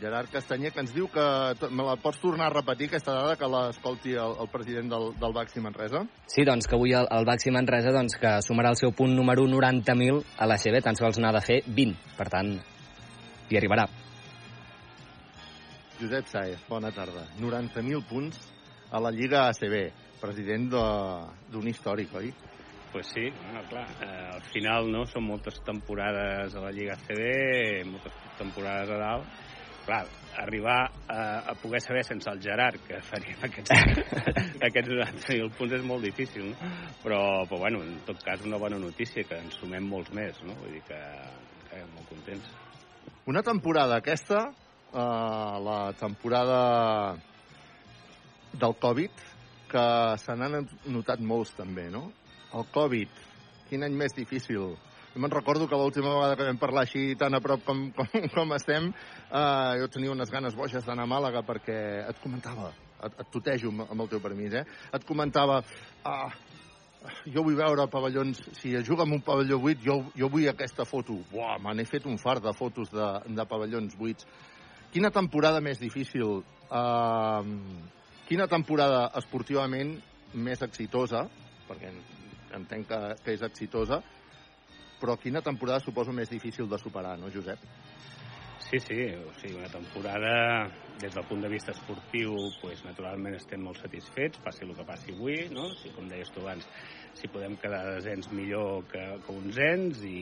Gerard Castanyer, que ens diu que me la pots tornar a repetir, aquesta dada, que l'escolti el, el president del, del Baxi Manresa? Sí, doncs que avui el, el Baxi Manresa doncs, que sumarà el seu punt número 90.000 a la CB, tan sols n'ha de fer 20. Per tant, hi arribarà. Josep Saez, bona tarda. 90.000 punts a la Lliga ACB, president d'un històric, oi? Pues sí, no, clar, eh, al final no, són moltes temporades a la Lliga ACB, moltes temporades a dalt, clar, arribar a, a poder saber sense el Gerard que faríem aquests, aquests 90.000 punts és molt difícil, no? però, però bueno, en tot cas una bona notícia, que ens sumem molts més, no? vull dir que, que molt contents. Una temporada aquesta, eh, la temporada del Covid, que se n'han notat molts també, no? El Covid, quin any més difícil. Jo me'n recordo que l'última vegada que vam parlar així tan a prop com, com, com estem, eh, jo tenia unes ganes boixes d'anar a Màlaga perquè et comentava, et, et tutejo amb, amb el teu permís, eh? Et comentava, ah, jo vull veure pavellons, si es juga en un pavelló buit, jo, jo vull aquesta foto. Buah, me n'he fet un fart de fotos de, de pavellons buits. Quina temporada més difícil, eh, quina temporada esportivament més exitosa, perquè entenc que, que és exitosa, però quina temporada suposo més difícil de superar, no, Josep? Sí, sí, o sigui, una temporada des del punt de vista esportiu, pues, naturalment estem molt satisfets, passi el que passi avui, no? Si, com deies tu abans, si podem quedar desens millor que, que onzens i,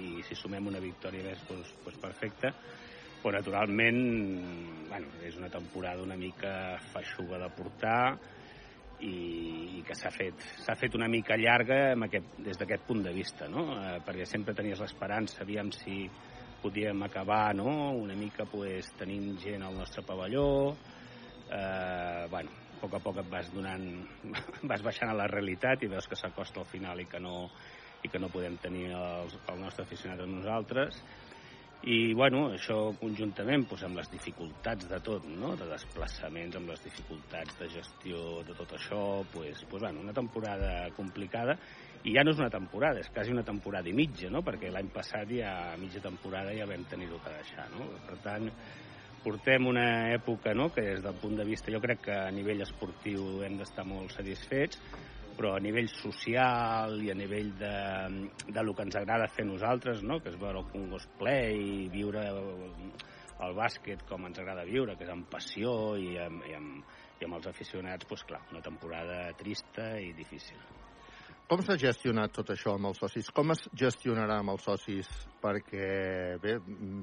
i si sumem una victòria més, pues, pues perfecte. Però naturalment, bueno, és una temporada una mica feixuga de portar, i, i que s'ha fet, fet una mica llarga amb aquest, des d'aquest punt de vista, no? Eh, perquè sempre tenies l'esperança, aviam si podíem acabar no? una mica pues, tenint gent al nostre pavelló, eh, bueno, a poc a poc et vas donant, vas baixant a la realitat i veus que s'acosta al final i que no, i que no podem tenir el, el nostre aficionat amb nosaltres i bueno, això conjuntament doncs, amb les dificultats de tot, no? de desplaçaments, amb les dificultats de gestió de tot això, doncs, doncs, bueno, una temporada complicada i ja no és una temporada, és quasi una temporada i mitja, no? perquè l'any passat ja a mitja temporada ja vam tenir-ho que deixar. No? Per tant, portem una època no? que des del punt de vista, jo crec que a nivell esportiu hem d'estar molt satisfets, però a nivell social i a nivell de, de lo que ens agrada fer nosaltres, no? que és veure el Congos ple i viure el bàsquet com ens agrada viure, que és amb passió i amb, i amb, i amb els aficionats, doncs clar, una temporada trista i difícil. Com s'ha gestionat tot això amb els socis? Com es gestionarà amb els socis? Perquè, bé,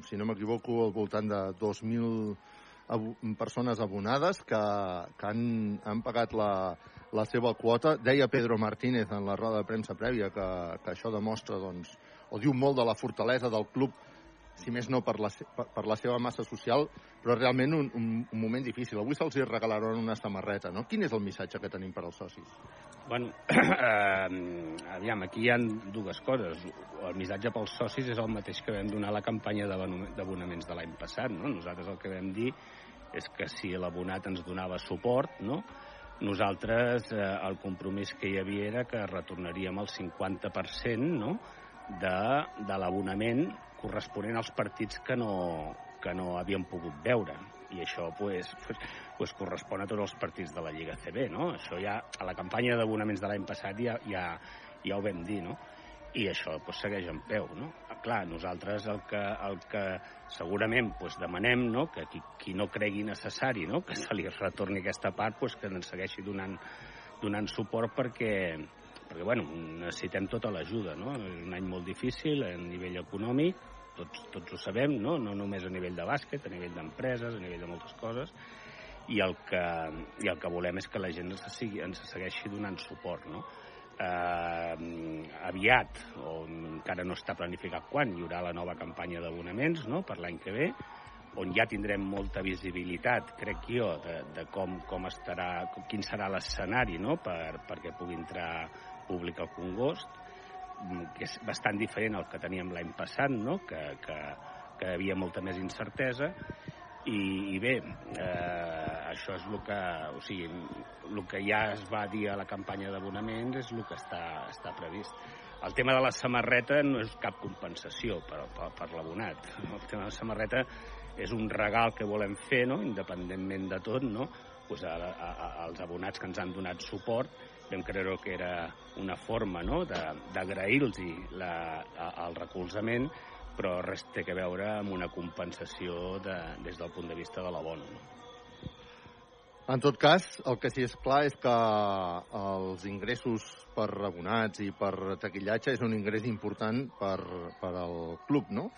si no m'equivoco, al voltant de 2.000 persones abonades que, que han, han pagat la, la seva quota. Deia Pedro Martínez en la roda de premsa prèvia que, que això demostra, doncs, o diu molt de la fortalesa del club, si més no per la, per, per la seva massa social, però realment un, un, un moment difícil. Avui se'ls regalaron una samarreta, no? Quin és el missatge que tenim per als socis? Bueno, eh, aviam, aquí hi ha dues coses. El missatge pels socis és el mateix que vam donar a la campanya d'abonaments de l'any passat, no? Nosaltres el que vam dir és que si l'abonat ens donava suport, no?, nosaltres eh, el compromís que hi havia era que retornaríem el 50% no? de, de l'abonament corresponent als partits que no, que no havíem pogut veure. I això pues, pues, pues correspon a tots els partits de la Lliga CB. No? Això ja, a la campanya d'abonaments de l'any passat ja, ja, ja ho vam dir, no? i això pues, segueix en peu. No? Clar, nosaltres el que, el que segurament pues, demanem no? que qui, qui no cregui necessari no? que se li retorni aquesta part pues, que ens segueixi donant, donant suport perquè, perquè bueno, necessitem tota l'ajuda. No? És un any molt difícil a nivell econòmic, tots, tots ho sabem, no? no només a nivell de bàsquet, a nivell d'empreses, a nivell de moltes coses, i el que, i el que volem és que la gent ens, sigui, ens segueixi donant suport. No? Eh, aviat, o encara no està planificat quan, hi haurà la nova campanya d'abonaments no?, per l'any que ve, on ja tindrem molta visibilitat, crec jo, de, de com, com estarà, quin serà l'escenari no? per, perquè pugui entrar públic al Congost, mm, que és bastant diferent al que teníem l'any passat, no? que, que, que hi havia molta més incertesa, i, i bé, eh, això és el que, o sigui, el que ja es va dir a la campanya d'abonaments és el que està, està previst. El tema de la samarreta no és cap compensació per, per, per l'abonat. El tema de la samarreta és un regal que volem fer, no? independentment de tot, no? pues a, a, a, als abonats que ens han donat suport, vam creure que era una forma no? d'agrair-los el recolzament, però res té a veure amb una compensació de, des del punt de vista de l'abono. No? En tot cas, el que sí és clar és que els ingressos per abonats i per taquillatge és un ingrés important per, per al club, no?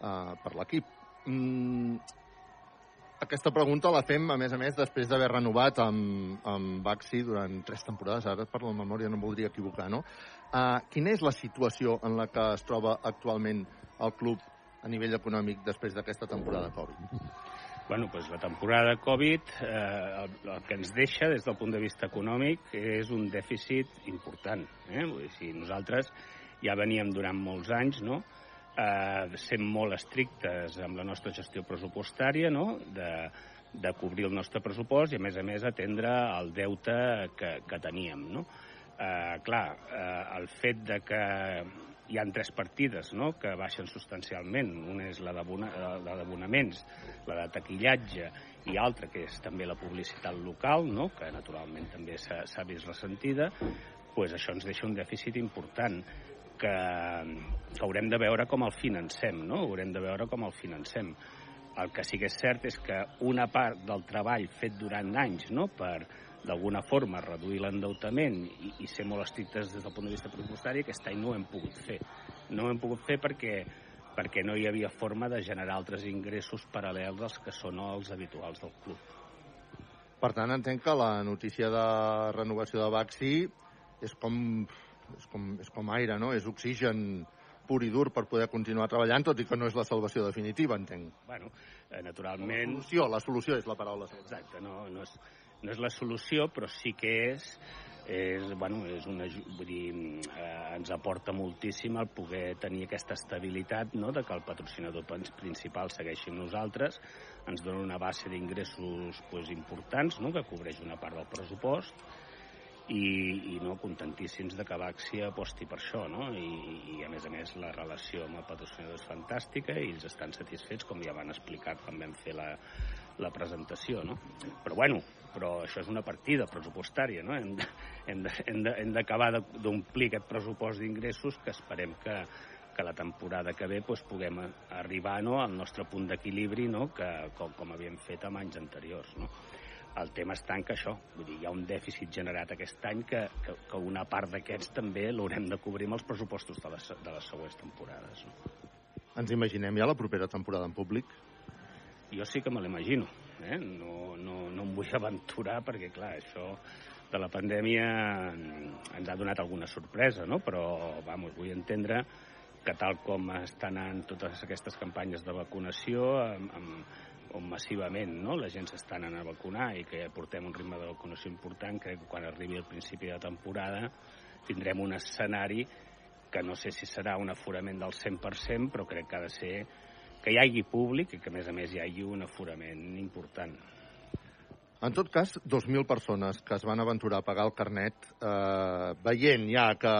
Uh, per l'equip. Mm, aquesta pregunta la fem, a més a més, després d'haver renovat amb, amb Baxi durant tres temporades, ara per la memòria no em voldria equivocar, no? Uh, quina és la situació en la que es troba actualment el club a nivell econòmic després d'aquesta temporada Covid? Bueno, pues la temporada Covid eh, el, el que ens deixa des del punt de vista econòmic és un dèficit important. Eh? Vull dir, si nosaltres ja veníem durant molts anys, no?, eh, sent molt estrictes amb la nostra gestió pressupostària, no? de, de cobrir el nostre pressupost i, a més a més, atendre el deute que, que teníem. No? Eh, clar, eh, el fet de que hi han tres partides no? que baixen substancialment. Una és la d'abonaments, la de taquillatge i altra que és també la publicitat local, no? que naturalment també s'ha vist ressentida, pues això ens deixa un dèficit important que, que haurem de veure com el financem, no? Haurem de veure com el financem. El que sí que és cert és que una part del treball fet durant anys no? per, d'alguna forma, reduir l'endeutament i, i ser molt estrictes des del punt de vista pressupostari, aquest any no ho hem pogut fer. No ho hem pogut fer perquè, perquè no hi havia forma de generar altres ingressos paral·lels als que són els habituals del club. Per tant, entenc que la notícia de renovació de Baxi és com és com, és com aire, no? És oxigen pur i dur per poder continuar treballant, tot i que no és la salvació definitiva, entenc. Bueno, eh, naturalment... La solució, la solució és la paraula. Exacte, no, no, és, no és la solució, però sí que és és, bueno, és una, vull dir, eh, ens aporta moltíssim el poder tenir aquesta estabilitat no? de que el patrocinador principal segueixi amb nosaltres, ens dona una base d'ingressos pues, importants no? que cobreix una part del pressupost i, i no, contentíssims de que Baxi aposti per això, no? I, I, a més a més, la relació amb el patrocinador és fantàstica i ells estan satisfets, com ja van explicar quan vam fer la, la presentació, no? Però, bueno, però això és una partida pressupostària, no? Hem d'acabar d'omplir aquest pressupost d'ingressos que esperem que, que la temporada que ve doncs, puguem arribar no, al nostre punt d'equilibri no, que, com, com havíem fet amb anys anteriors. No? El tema està en que això, vull dir, hi ha un dèficit generat aquest any que, que, que una part d'aquests també l'haurem de cobrir amb els pressupostos de les, de les següents temporades. No? Ens imaginem ja la propera temporada en públic? Jo sí que me l'imagino. Eh? No, no, no em vull aventurar perquè, clar, això de la pandèmia ens ha donat alguna sorpresa, no? però vamos, vull entendre que tal com estan anant totes aquestes campanyes de vacunació, amb, amb, on massivament no? la gent s'està anant a vacunar i que ja portem un ritme de vacunació important, crec que quan arribi el principi de temporada tindrem un escenari que no sé si serà un aforament del 100%, però crec que ha de ser que hi hagi públic i que, a més a més, hi hagi un aforament important. En tot cas, 2.000 persones que es van aventurar a pagar el carnet, eh, veient ja que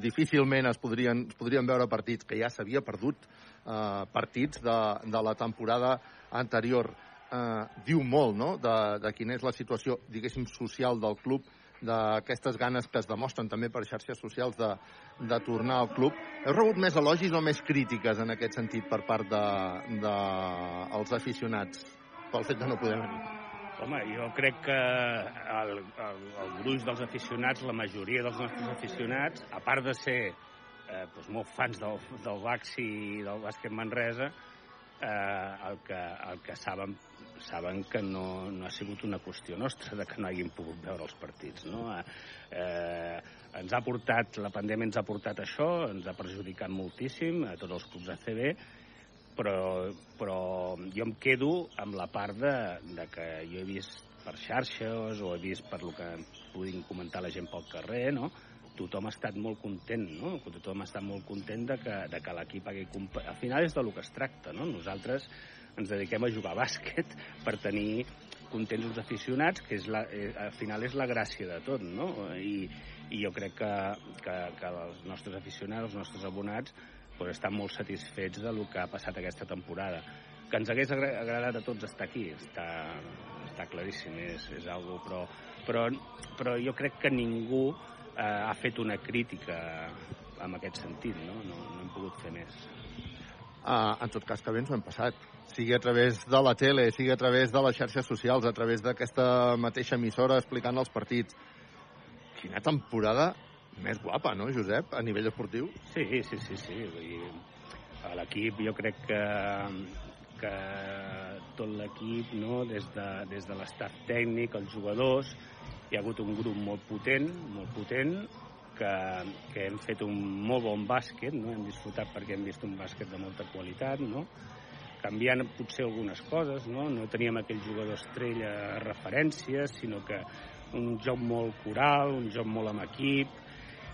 difícilment es podrien, es podrien veure partits, que ja s'havia perdut eh, partits de, de la temporada anterior, eh, diu molt no? de, de quina és la situació, diguéssim, social del club, d'aquestes ganes que es demostren també per xarxes socials de, de tornar al club. Heu rebut més elogis o més crítiques en aquest sentit per part dels de, de els aficionats pel fet de no poder venir? Home, jo crec que el, el, el gruix dels aficionats, la majoria dels nostres aficionats, a part de ser eh, doncs molt fans del, del Baxi i del bàsquet Manresa, eh, el, que, el que saben, saben que no, no ha sigut una qüestió nostra de que no hàgim pogut veure els partits. No? Eh, ens ha portat, la pandèmia ens ha portat això, ens ha perjudicat moltíssim a tots els clubs ACB, però, però jo em quedo amb la part de, de que jo he vist per xarxes o he vist per lo que puguin comentar la gent pel carrer, no? tothom ha estat molt content, no? Tothom ha estat molt content de que, de que l'equip hagi... Al final és de lo que es tracta, no? Nosaltres ens dediquem a jugar a bàsquet per tenir contents els aficionats, que és la, eh, al final és la gràcia de tot, no? I, i jo crec que, que, que els nostres aficionats, els nostres abonats, pues, estan molt satisfets de lo que ha passat aquesta temporada. que ens hagués agradat a tots estar aquí, està, està claríssim, és, és algo, però, però, però jo crec que ningú eh, ha fet una crítica en aquest sentit, no? No, no hem pogut fer més. Uh, en tot cas, que bé ens ho hem passat. Sigui a través de la tele, sigui a través de les xarxes socials, a través d'aquesta mateixa emissora explicant els partits. Quina temporada més guapa, no, Josep, a nivell esportiu? Sí, sí, sí, sí. Vull dir, l'equip jo crec que, que tot l'equip, no, des de, des de l'estat tècnic, els jugadors, hi ha hagut un grup molt potent, molt potent, que, que hem fet un molt bon bàsquet, no? hem disfrutat perquè hem vist un bàsquet de molta qualitat, no? canviant potser algunes coses, no? no teníem aquell jugador estrella referències, sinó que un joc molt coral, un joc molt amb equip,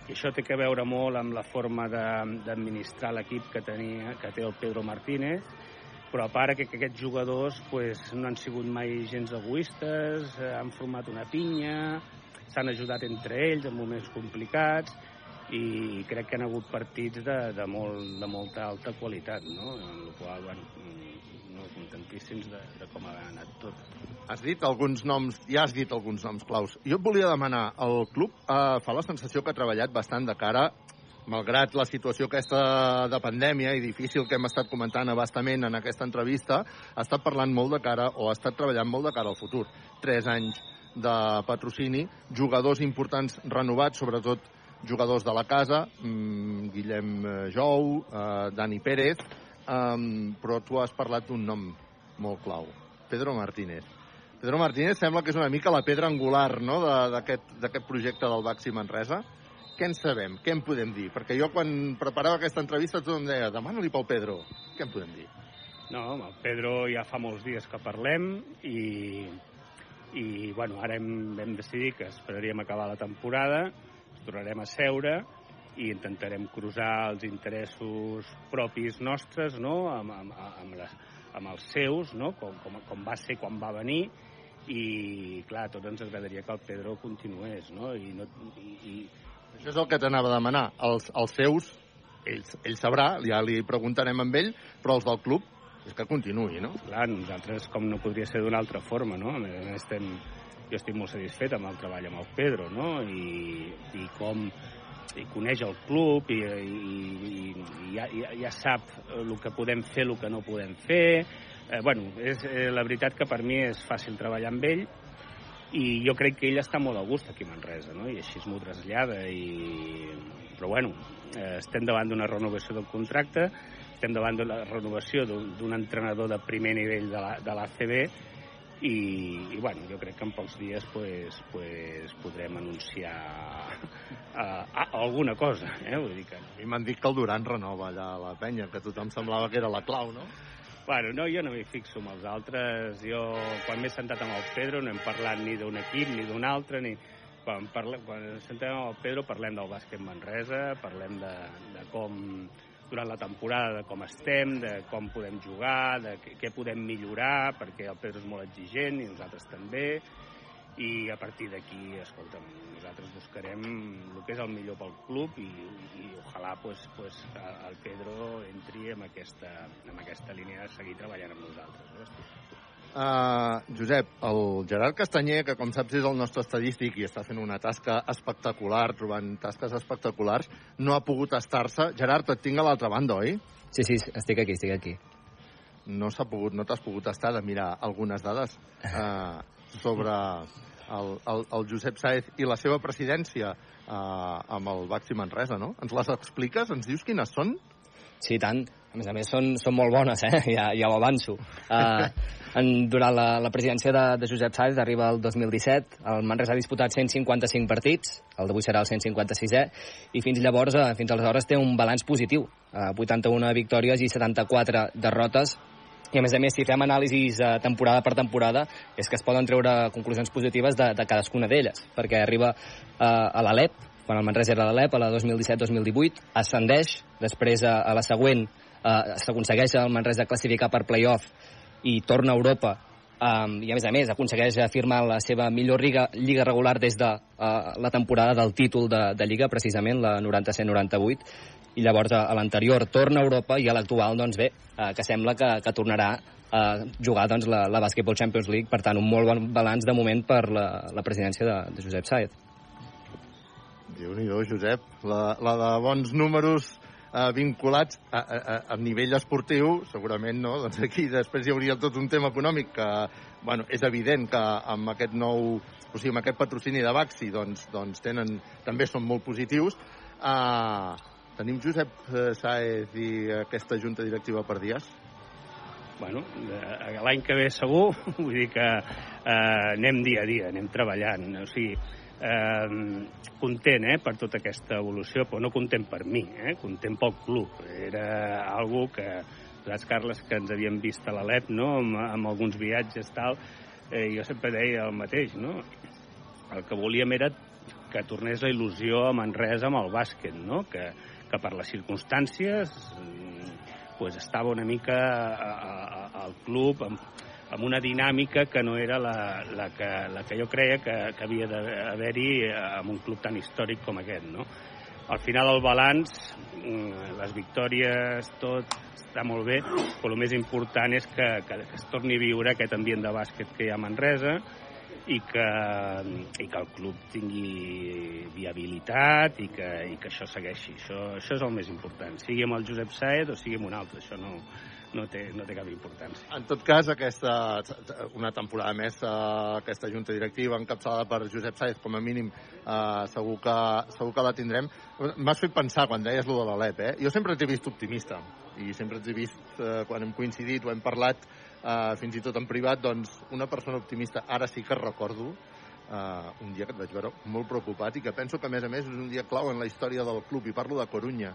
i això té que veure molt amb la forma d'administrar l'equip que, tenia, que té el Pedro Martínez, però a part que, que aquests jugadors pues, no han sigut mai gens egoistes, eh, han format una pinya, s'han ajudat entre ells en moments complicats i crec que han hagut partits de, de, molt, de molta alta qualitat, no? en la qual, bueno, mm, no, contentíssims de, de com ha anat tot. Has dit alguns noms, ja has dit alguns noms claus. Jo et volia demanar, el club eh, fa la sensació que ha treballat bastant de cara malgrat la situació aquesta de pandèmia i difícil que hem estat comentant abastament en aquesta entrevista, ha estat parlant molt de cara, o ha estat treballant molt de cara al futur. Tres anys de patrocini, jugadors importants renovats, sobretot jugadors de la casa, mmm, Guillem eh, Jou, eh, Dani Pérez, um, però tu has parlat d'un nom molt clau, Pedro Martínez. Pedro Martínez sembla que és una mica la pedra angular no? d'aquest projecte del Baxi Manresa què en sabem? Què en podem dir? Perquè jo quan preparava aquesta entrevista tothom deia demana-li pel Pedro. Què en podem dir? No, amb el Pedro ja fa molts dies que parlem i, i bueno, ara hem, hem decidit que esperaríem acabar la temporada, tornarem a seure i intentarem cruzar els interessos propis nostres no? amb, amb, amb, les, amb els seus, no? com, com, com va ser quan va venir, i clar, a tots ens agradaria que el Pedro continués, no? I, no, i, i això és el que t'anava a demanar. Els, els seus, ell, ell sabrà, ja li preguntarem amb ell, però els del club, és que continuï, no? Clar, nosaltres, com no podria ser d'una altra forma, no? A més, estem, jo estic molt satisfet amb el treball amb el Pedro, no? I, i com i coneix el club i, i, i ja, ja, ja sap el que podem fer, el que no podem fer. Eh, bueno, és eh, la veritat que per mi és fàcil treballar amb ell i jo crec que ell està molt a gust aquí a Manresa, no? i així m'ho trasllada. I... Però bueno, eh, estem davant d'una renovació del contracte, estem davant de la renovació d'un entrenador de primer nivell de l'ACB la, i, i bueno, jo crec que en pocs dies pues, pues, podrem anunciar uh, uh, alguna cosa. Eh? Vull dir que... A mi m'han dit que el Duran renova allà a la penya, que tothom semblava que era la clau, no? Bueno, no, jo no m'hi fixo amb els altres. Jo, quan m'he sentat amb el Pedro, no hem parlat ni d'un equip ni d'un altre, ni... Quan, parle... quan sentem amb el Pedro parlem del bàsquet Manresa, parlem de, de com durant la temporada, de com estem, de com podem jugar, de què podem millorar, perquè el Pedro és molt exigent i nosaltres també, i a partir d'aquí, escolta'm, nosaltres buscarem el que és el millor pel club i, i ojalà pues, pues, el Pedro entri en aquesta, en aquesta línia de seguir treballant amb nosaltres. No? Uh, Josep, el Gerard Castanyer, que com saps és el nostre estadístic i està fent una tasca espectacular, trobant tasques espectaculars, no ha pogut estar-se. Gerard, et tinc a l'altra banda, oi? Sí, sí, estic aquí, estic aquí. No s'ha pogut, no t'has pogut estar de mirar algunes dades uh, sobre el, el, el Josep Saez i la seva presidència eh, amb el Baxi Manresa, no? Ens les expliques? Ens dius quines són? Sí, tant. A més a més, són, són molt bones, eh? ja, ja ho avanço. Uh, en, durant la, la presidència de, de Josep Saez arriba el 2017, el Manresa ha disputat 155 partits, el d'avui serà el 156è, i fins llavors, uh, fins aleshores, té un balanç positiu. Uh, 81 victòries i 74 derrotes, i a més a més, si fem anàlisis eh, temporada per temporada, és que es poden treure conclusions positives de, de cadascuna d'elles, perquè arriba eh, a l'Alep, quan el Manresa era l'Alep, a la 2017-2018, ascendeix, després a, a la següent eh, s'aconsegueix el Manresa classificar per playoff i torna a Europa um, i a més a més aconsegueix firmar la seva millor lliga, lliga regular des de uh, la temporada del títol de, de Lliga, precisament, la 97-98, i llavors a, a l'anterior torna a Europa i a l'actual, doncs bé, uh, que sembla que, que tornarà eh, jugar doncs, la, la Basketball Champions League. Per tant, un molt bon balanç de moment per la, la presidència de, de Josep Saez. déu nhi Josep. La, la de bons números eh, vinculats a, a, a nivell esportiu, segurament, no? Doncs aquí després hi hauria tot un tema econòmic que, bueno, és evident que amb aquest nou, o sigui, amb aquest patrocini de Baxi, doncs, doncs tenen, també són molt positius. Uh, tenim Josep eh, Saez i aquesta junta directiva per dies? Bueno, eh, l'any que ve segur, vull dir que eh, anem dia a dia, anem treballant. O sigui, eh, content eh, per tota aquesta evolució, però no content per mi, eh, content pel club. Era algo que, saps, Carles, que ens havíem vist a l'Alep, no?, amb, amb alguns viatges, tal, eh, jo sempre deia el mateix, no? El que volíem era que tornés la il·lusió a Manresa amb el bàsquet, no? Que, que per les circumstàncies pues, estava una mica al club amb, amb una dinàmica que no era la, la, que, la que jo creia que, que havia d'haver-hi en un club tan històric com aquest. No? Al final el balanç, mm, les victòries, tot està molt bé, però el més important és que, que, que es torni a viure aquest ambient de bàsquet que hi ha a Manresa i que, i que el club tingui viabilitat i que, i que això segueixi. Això, això és el més important, sigui amb el Josep Saed o sigui amb un altre. Això no, no té, no té cap importància. En tot cas, aquesta, una temporada més, eh, aquesta junta directiva encapçalada per Josep Saez, com a mínim, eh, segur, que, segur que la tindrem. M'has fet pensar quan deies lo de l'Alep, eh? Jo sempre t'he vist optimista, i sempre t'he vist, eh, quan hem coincidit o hem parlat, eh, fins i tot en privat, doncs, una persona optimista. Ara sí que recordo uh, un dia que et vaig veure molt preocupat i que penso que, a més a més, és un dia clau en la història del club, i parlo de Corunya.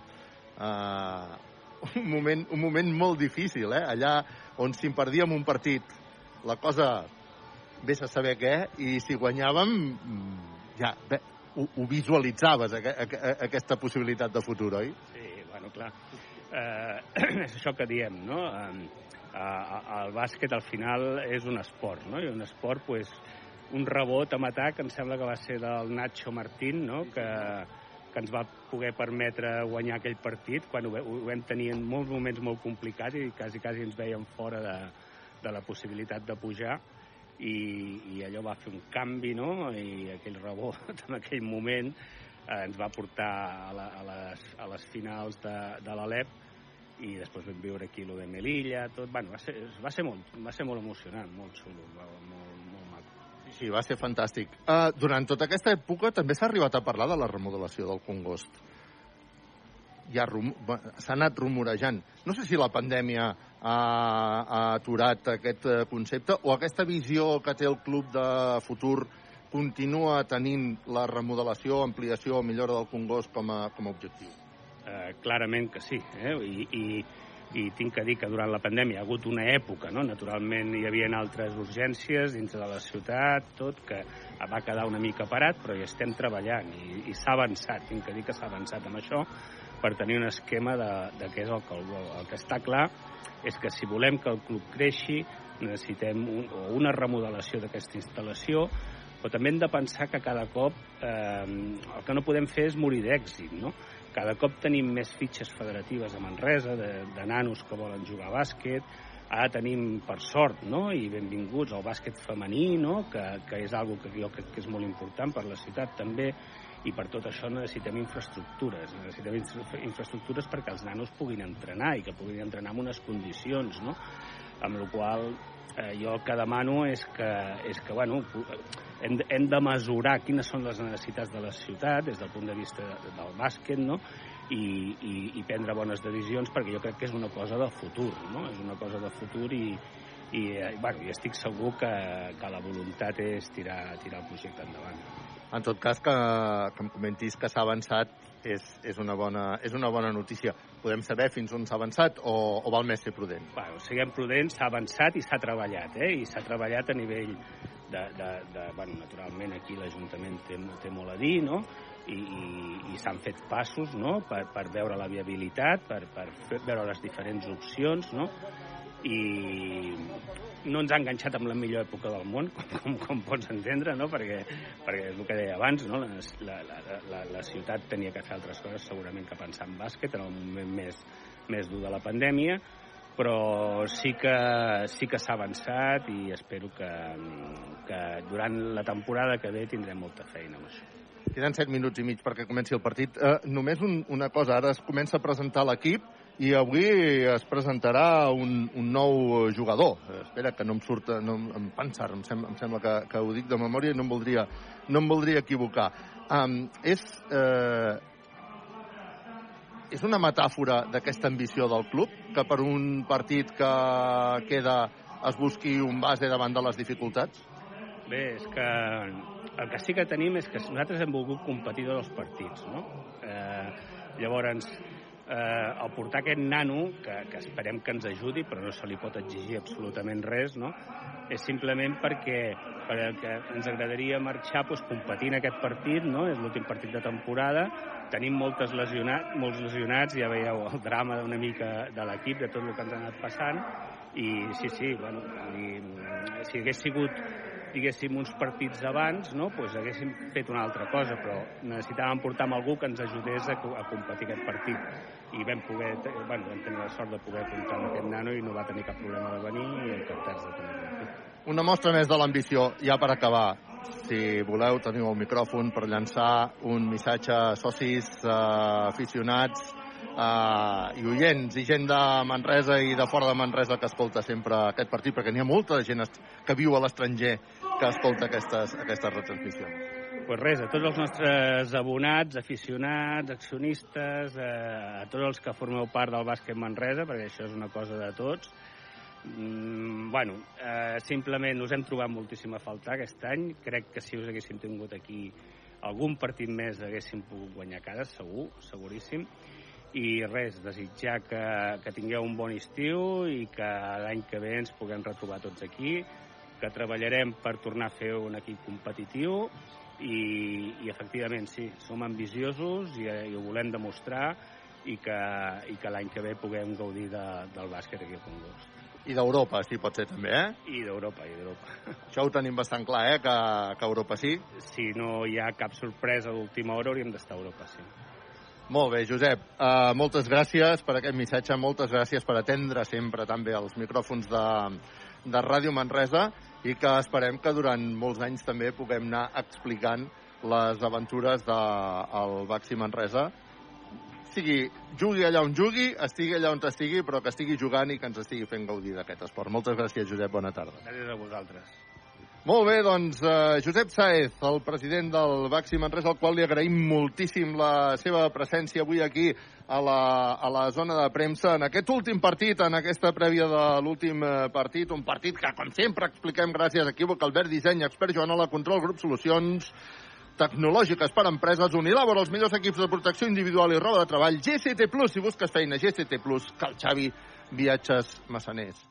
Uh, un moment, un moment molt difícil, eh? Allà on si perdíem un partit, la cosa vés a saber què, i si guanyàvem, mm, ja, bé, ho, ho visualitzaves, aqu aqu aquesta possibilitat de futur, oi? Sí, bueno, clar. Eh, és això que diem, no? Eh, el bàsquet, al final, és un esport, no? I un esport, pues, un rebot amb atac, em sembla que va ser del Nacho Martín, no? Que, que ens va poder permetre guanyar aquell partit quan ho, ho vam tenir en molts moments molt complicats i quasi, quasi ens veiem fora de, de la possibilitat de pujar i, i allò va fer un canvi no? i aquell rebot en aquell moment eh, ens va portar a, la, a, les, a les finals de, de l'Alep i després vam viure aquí lo de Melilla, tot, bueno, va ser, va ser, molt, va ser molt emocionant, molt xulo, molt, molt. Sí, va ser fantàstic. Uh, durant tota aquesta època també s'ha arribat a parlar de la remodelació del Congost. Ja s'ha anat rumorejant. No sé si la pandèmia ha, ha aturat aquest eh, concepte o aquesta visió que té el club de futur continua tenint la remodelació, ampliació o millora del Congost com a, com a objectiu? Uh, clarament que sí. Eh? I, i i tinc que dir que durant la pandèmia hi ha hagut una època, no? naturalment hi havia altres urgències dintre de la ciutat, tot, que va quedar una mica parat, però hi estem treballant i, i s'ha avançat, tinc que dir que s'ha avançat amb això per tenir un esquema de, de què és el que el El que està clar és que si volem que el club creixi necessitem un, una remodelació d'aquesta instal·lació, però també hem de pensar que cada cop eh, el que no podem fer és morir d'èxit, no? Cada cop tenim més fitxes federatives a Manresa, de, de nanos que volen jugar a bàsquet, ara tenim, per sort, no? i benvinguts al bàsquet femení, no? que, que és algo que jo crec que és molt important per la ciutat també, i per tot això necessitem infraestructures. Necessitem infraestructures perquè els nanos puguin entrenar i que puguin entrenar en unes condicions, no? Amb la qual eh, jo el que demano és que, és que bueno, hem, hem de mesurar quines són les necessitats de la ciutat des del punt de vista del bàsquet, no? I, i, i prendre bones decisions perquè jo crec que és una cosa de futur, no? És una cosa de futur i, i eh, bueno, jo estic segur que, que la voluntat és tirar, tirar el projecte endavant. En tot cas, que, que em comentis que s'ha avançat és, és, una bona, és una bona notícia. Podem saber fins on s'ha avançat o, o val més ser prudent? Bueno, siguem prudents, s'ha avançat i s'ha treballat, eh? i s'ha treballat a nivell de, de, de bueno, naturalment aquí l'Ajuntament té, té molt a dir, no? i, i, i s'han fet passos no? per, per veure la viabilitat, per, per fer, veure les diferents opcions, no? I no ens ha enganxat amb la millor època del món, com, com, com pots entendre, no? perquè, perquè és el que deia abans, no? la, la, la, la ciutat tenia que fer altres coses segurament que pensar en bàsquet en el moment més, més dur de la pandèmia, però sí que sí que s'ha avançat i espero que, que durant la temporada que ve tindrem molta feina amb això. Queden 7 minuts i mig perquè comenci el partit. Eh, només un, una cosa, ara es comença a presentar l'equip i avui es presentarà un, un nou jugador. Eh, espera, que no em surt, no em pensar, em, sem, em sembla que, que ho dic de memòria i no em voldria, no em voldria equivocar. Um, és, eh, és una metàfora d'aquesta ambició del club, que per un partit que queda es busqui un base davant de les dificultats? Bé, és que el que sí que tenim és que nosaltres hem volgut competir tots els partits, no? Eh, llavors, eh, el portar aquest nano, que, que esperem que ens ajudi, però no se li pot exigir absolutament res, no? és simplement perquè, perquè ens agradaria marxar doncs, competint aquest partit, no? és l'últim partit de temporada, tenim moltes lesionat, molts lesionats, ja veieu el drama una mica de l'equip, de tot el que ens ha anat passant, i sí, sí, bueno, i, si hagués sigut diguéssim, uns partits abans, no? pues haguéssim fet una altra cosa, però necessitàvem portar amb algú que ens ajudés a, a competir aquest partit. I vam poder, bueno, vam tenir la sort de poder comptar amb aquest nano i no va tenir cap problema de venir i encantats de aquí. Una mostra més de l'ambició, ja per acabar. Si voleu, teniu el micròfon per llançar un missatge a socis, eh, aficionats, uh, i oients i gent de Manresa i de fora de Manresa que escolta sempre aquest partit, perquè n'hi ha molta gent que viu a l'estranger que escolta aquestes, aquestes retransmissions. Pues res, a tots els nostres abonats, aficionats, accionistes, eh, a tots els que formeu part del bàsquet Manresa, perquè això és una cosa de tots, mm, bueno, eh, simplement us hem trobat moltíssim a faltar aquest any. Crec que si us haguéssim tingut aquí algun partit més haguéssim pogut guanyar cara, segur, seguríssim i res, desitjar que, que tingueu un bon estiu i que l'any que ve ens puguem retrobar tots aquí, que treballarem per tornar a fer un equip competitiu i, i efectivament sí, som ambiciosos i, i ho volem demostrar i que, i que l'any que ve puguem gaudir de, del bàsquet aquí a Congost. I d'Europa, sí, pot ser també, eh? I d'Europa, i d'Europa. Això ho tenim bastant clar, eh, que, que Europa sí. Si no hi ha cap sorpresa a l'última hora, hauríem d'estar a Europa, sí. Molt bé, Josep. Uh, moltes gràcies per aquest missatge, moltes gràcies per atendre sempre també els micròfons de, de Ràdio Manresa i que esperem que durant molts anys també puguem anar explicant les aventures del de, Baxi Manresa sigui, jugui allà on jugui, estigui allà on estigui, però que estigui jugant i que ens estigui fent gaudir d'aquest esport. Moltes gràcies, Josep. Bona tarda. Gràcies a vosaltres. Molt bé, doncs, uh, Josep Saez, el president del Baxi Manresa, al qual li agraïm moltíssim la seva presència avui aquí a la, a la zona de premsa en aquest últim partit, en aquesta prèvia de l'últim eh, partit, un partit que, com sempre, expliquem gràcies a Equívoc, Albert Disseny, Expert Joanola, Control, Grup Solucions, tecnològiques per a empreses, Unilabor, els millors equips de protecció individual i roba de treball, GCT+, si busques feina, GCT+, que el Xavi Viatges Massaners.